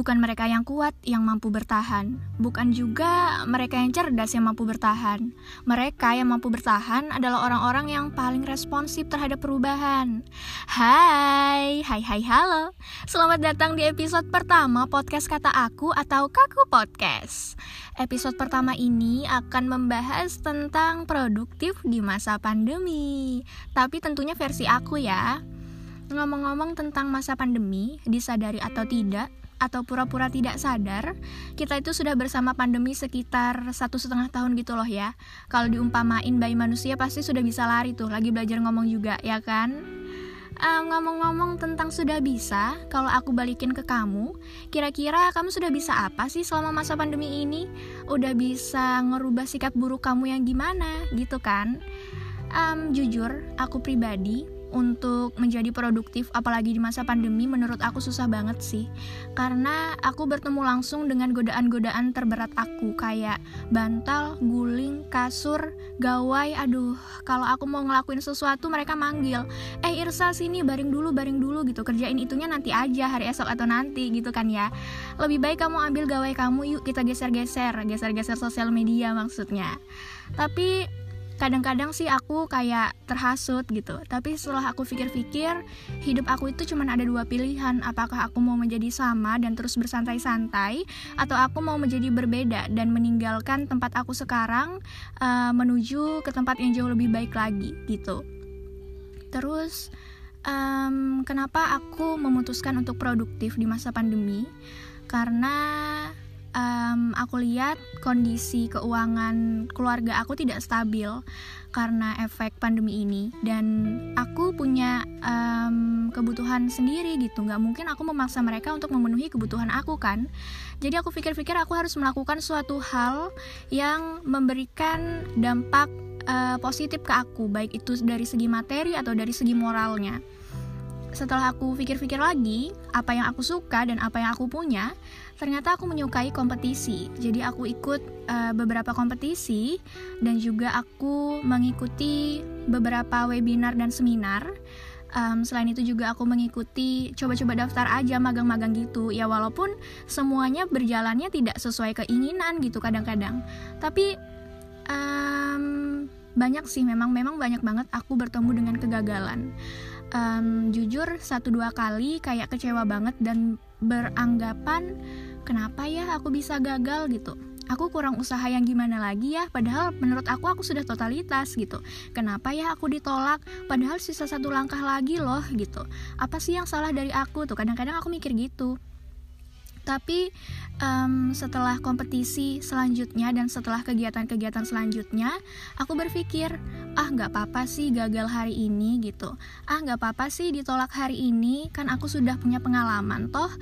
Bukan mereka yang kuat yang mampu bertahan, bukan juga mereka yang cerdas yang mampu bertahan. Mereka yang mampu bertahan adalah orang-orang yang paling responsif terhadap perubahan. Hai, hai hai halo. Selamat datang di episode pertama podcast kata aku atau Kaku Podcast. Episode pertama ini akan membahas tentang produktif di masa pandemi. Tapi tentunya versi aku ya. Ngomong-ngomong tentang masa pandemi, disadari atau tidak, atau pura-pura tidak sadar, kita itu sudah bersama pandemi sekitar satu setengah tahun gitu loh ya. Kalau diumpamain bayi manusia pasti sudah bisa lari tuh, lagi belajar ngomong juga, ya kan? ngomong-ngomong um, tentang sudah bisa, kalau aku balikin ke kamu, kira-kira kamu sudah bisa apa sih selama masa pandemi ini? Udah bisa ngerubah sikap buruk kamu yang gimana, gitu kan? Um, jujur, aku pribadi untuk menjadi produktif apalagi di masa pandemi menurut aku susah banget sih. Karena aku bertemu langsung dengan godaan-godaan terberat aku kayak bantal, guling, kasur, gawai. Aduh kalau aku mau ngelakuin sesuatu mereka manggil eh Irsa sini baring dulu baring dulu gitu. Kerjain itunya nanti aja hari esok atau nanti gitu kan ya. Lebih baik kamu ambil gawai kamu yuk kita geser-geser geser-geser sosial media maksudnya. Tapi kadang-kadang sih aku kayak terhasut gitu. Tapi setelah aku pikir-pikir hidup aku itu cuma ada dua pilihan. Apakah aku mau menjadi sama dan terus bersantai-santai atau aku mau menjadi berbeda dan meninggalkan tempat aku sekarang uh, menuju ke tempat yang jauh lebih baik lagi gitu. Terus um, kenapa aku memutuskan untuk produktif di masa pandemi? Karena um, aku lihat kondisi keuangan keluarga aku tidak stabil karena efek pandemi ini. Dan aku punya um, kebutuhan sendiri gitu. Nggak mungkin aku memaksa mereka untuk memenuhi kebutuhan aku kan? Jadi aku pikir-pikir aku harus melakukan suatu hal yang memberikan dampak uh, positif ke aku. Baik itu dari segi materi atau dari segi moralnya setelah aku pikir-pikir lagi apa yang aku suka dan apa yang aku punya ternyata aku menyukai kompetisi. Jadi aku ikut uh, beberapa kompetisi dan juga aku mengikuti beberapa webinar dan seminar. Um, selain itu juga aku mengikuti coba-coba daftar aja magang-magang gitu. Ya walaupun semuanya berjalannya tidak sesuai keinginan gitu kadang-kadang. Tapi um, banyak sih memang memang banyak banget aku bertemu dengan kegagalan um, jujur satu dua kali kayak kecewa banget dan beranggapan kenapa ya aku bisa gagal? gitu. Aku kurang usaha yang gimana lagi ya padahal menurut aku aku sudah totalitas gitu. Kenapa ya aku ditolak? Padahal sisa satu langkah lagi loh gitu. Apa sih yang salah dari aku? tuh kadang-kadang aku mikir gitu tapi um, setelah kompetisi selanjutnya dan setelah kegiatan-kegiatan selanjutnya aku berpikir ah nggak apa-apa sih gagal hari ini gitu. Ah nggak apa-apa sih ditolak hari ini kan aku sudah punya pengalaman toh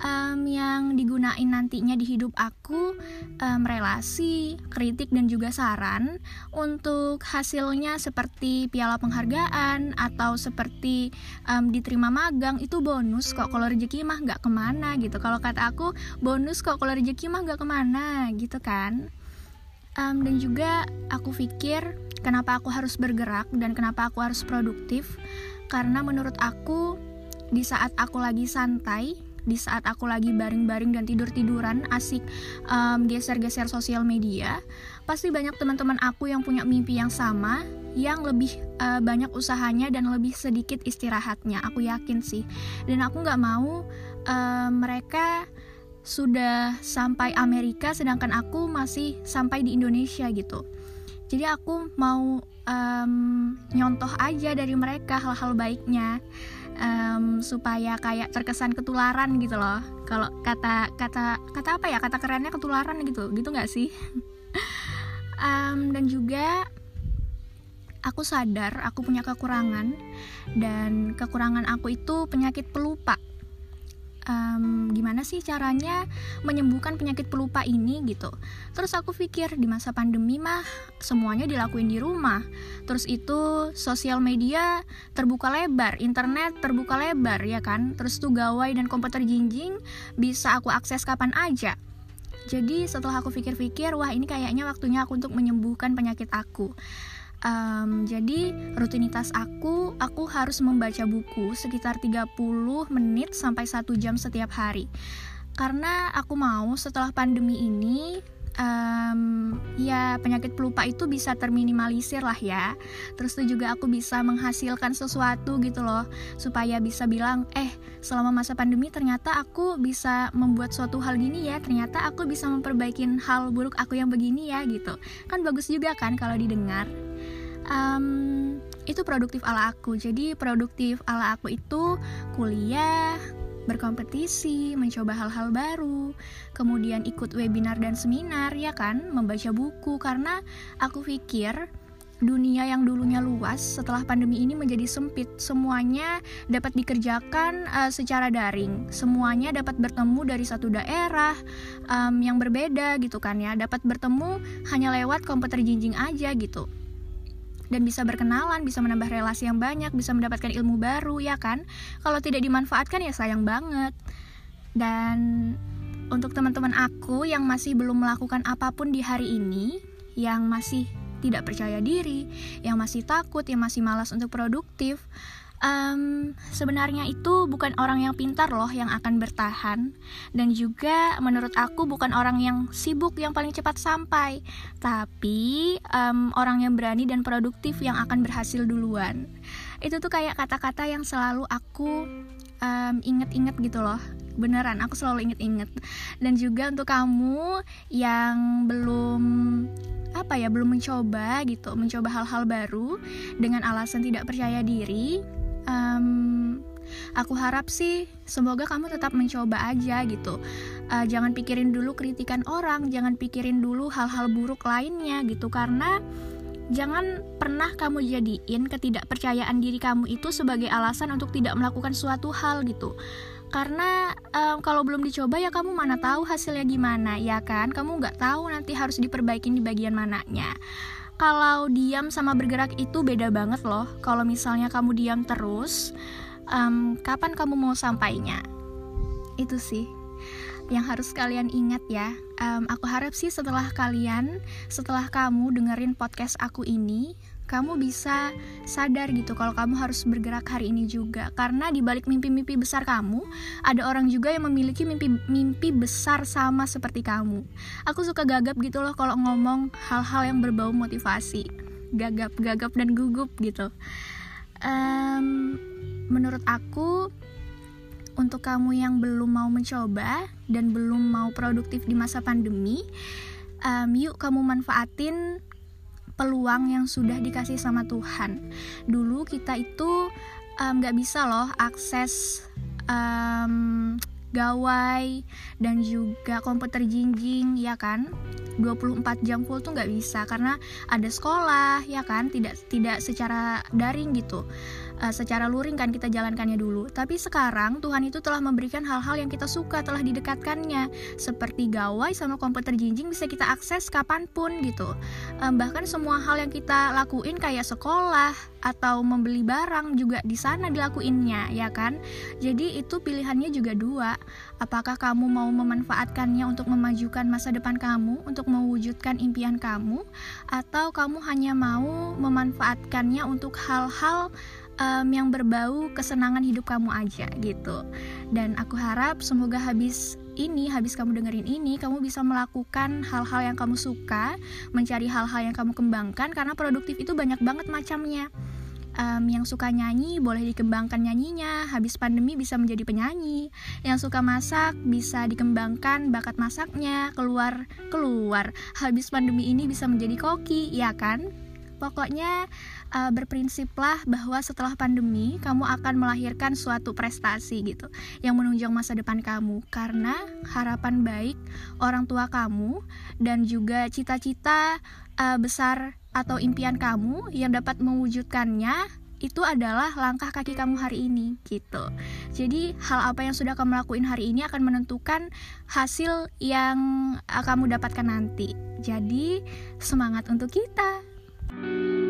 um, yang digunain nantinya di hidup aku um, relasi kritik dan juga saran untuk hasilnya seperti piala penghargaan atau seperti um, diterima magang itu bonus kok. Kalau rezeki mah nggak ke mana gitu. Kalau kata aku bonus kok kalau rezeki mah nggak ke mana gitu kan um, dan juga aku pikir Kenapa aku harus bergerak dan kenapa aku harus produktif? Karena menurut aku di saat aku lagi santai, di saat aku lagi baring-baring dan tidur-tiduran, asik um, geser-geser sosial media, pasti banyak teman-teman aku yang punya mimpi yang sama, yang lebih uh, banyak usahanya dan lebih sedikit istirahatnya. Aku yakin sih, dan aku nggak mau uh, mereka sudah sampai Amerika, sedangkan aku masih sampai di Indonesia gitu. Jadi aku mau um, nyontoh aja dari mereka hal-hal baiknya um, supaya kayak terkesan ketularan gitu loh. Kalau kata kata kata apa ya? Kata kerennya ketularan gitu gitu nggak sih? Um, dan juga aku sadar aku punya kekurangan dan kekurangan aku itu penyakit pelupa um, gimana sih caranya menyembuhkan penyakit pelupa ini gitu. Terus aku pikir di masa pandemi mah semuanya dilakuin di rumah. Terus itu sosial media terbuka lebar internet terbuka lebar ya kan? Terus tuh gawai dan komputer jinjing bisa aku akses kapan aja. Jadi setelah aku pikir-pikir wah ini kayaknya waktunya aku untuk menyembuhkan penyakit aku Um, jadi rutinitas aku, aku harus membaca buku sekitar 30 menit sampai 1 jam setiap hari. karena aku mau setelah pandemi ini um, ya penyakit pelupa itu bisa terminimalisir lah ya. Terus itu juga aku bisa menghasilkan sesuatu gitu loh supaya bisa bilang eh selama masa pandemi ternyata aku bisa membuat suatu hal gini ya ternyata aku bisa memperbaiki hal buruk aku yang begini ya gitu. Kan bagus juga kan kalau didengar um, itu produktif ala aku jadi produktif ala aku itu kuliah berkompetisi, mencoba hal-hal baru, kemudian ikut webinar dan seminar, ya kan, membaca buku karena aku pikir dunia yang dulunya luas setelah pandemi ini menjadi sempit. Semuanya dapat dikerjakan uh, secara daring. Semuanya dapat bertemu dari satu daerah um, yang berbeda gitu kan ya. Dapat bertemu hanya lewat komputer jinjing aja gitu dan bisa berkenalan, bisa menambah relasi yang banyak, bisa mendapatkan ilmu baru, ya kan? Kalau tidak dimanfaatkan ya sayang banget. Dan untuk teman-teman aku yang masih belum melakukan apa pun di hari ini, yang masih tidak percaya diri, yang masih takut, yang masih malas untuk produktif, um, sebenarnya itu bukan orang yang pintar loh yang akan bertahan. Dan juga menurut aku bukan orang yang sibuk yang paling cepat sampai. Tapi um, orang yang berani dan produktif yang akan berhasil duluan. Itu tuh kayak kata-kata yang selalu aku um, inget-inget gitu loh. Beneran aku selalu inget-inget. Dan juga untuk kamu yang belum apa ya belum mencoba gitu mencoba hal-hal baru dengan alasan tidak percaya diri um, aku harap sih semoga kamu tetap mencoba aja gitu. Uh, jangan pikirin dulu kritikan orang jangan pikirin dulu hal-hal buruk lainnya gitu. Karena jangan pernah kamu jadiin ketidakpercayaan diri kamu itu sebagai alasan untuk tidak melakukan suatu hal gitu. Karena um, kalau belum dicoba ya kamu mana tahu hasilnya gimana ya kan? Kamu nggak tahu nanti harus diperbaikin di bagian mananya kalau diam sama bergerak itu beda banget loh. Kalau misalnya kamu diam terus, um, kapan kamu mau sampainya? Itu sih yang harus kalian ingat ya. Um, aku harap sih setelah kalian, setelah kamu dengerin podcast aku ini, kamu bisa sadar gitu kalau kamu harus bergerak hari ini juga karena di balik mimpi-mimpi besar kamu ada orang juga yang memiliki mimpi-mimpi besar sama seperti kamu. Aku suka gagap gitu loh kalau ngomong hal-hal yang berbau motivasi, gagap, gagap dan gugup gitu. Um, menurut aku untuk kamu yang belum mau mencoba dan belum mau produktif di masa pandemi, um, yuk kamu manfaatin peluang yang sudah dikasih sama Tuhan. Dulu kita itu nggak um, bisa loh akses um, gawai dan juga komputer jinjing ya kan 24 jam full tuh nggak bisa karena ada sekolah ya kan tidak tidak secara daring gitu uh, secara luring kan kita jalankannya dulu. Tapi sekarang Tuhan itu telah memberikan hal-hal yang kita suka, telah didekatkannya. Seperti gawai sama komputer jinjing bisa kita akses kapan pun gitu. Um, bahkan semua hal yang kita lakuin kayak sekolah atau membeli barang juga di sana dilakuinnya, ya kan? Jadi itu pilihannya juga dua. Apakah kamu mau memanfaatkannya untuk memajukan masa depan kamu, untuk mewujudkan impian kamu, atau kamu hanya mau memanfaatkannya untuk hal-hal um, yang berbau kesenangan hidup kamu aja gitu. Dan aku harap semoga habis ini, habis kamu dengerin ini, kamu bisa melakukan hal-hal yang kamu suka, mencari hal-hal yang kamu kembangkan karena produktif itu banyak banget macamnya. Um, yang suka nyanyi boleh dikembangkan nyanyinya, habis pandemi bisa menjadi penyanyi. Yang suka masak bisa dikembangkan bakat masaknya, keluar keluar. Habis pandemi ini bisa menjadi koki, ya kan? Pokoknya uh, berprinsiplah bahwa setelah pandemi kamu akan melahirkan suatu prestasi gitu yang menunjang masa depan kamu karena harapan baik orang tua kamu dan juga cita-cita uh, besar atau impian kamu yang dapat mewujudkannya itu adalah langkah kaki kamu hari ini gitu. Jadi hal apa yang sudah kamu lakuin hari ini akan menentukan hasil yang kamu dapatkan nanti. Jadi semangat untuk kita. you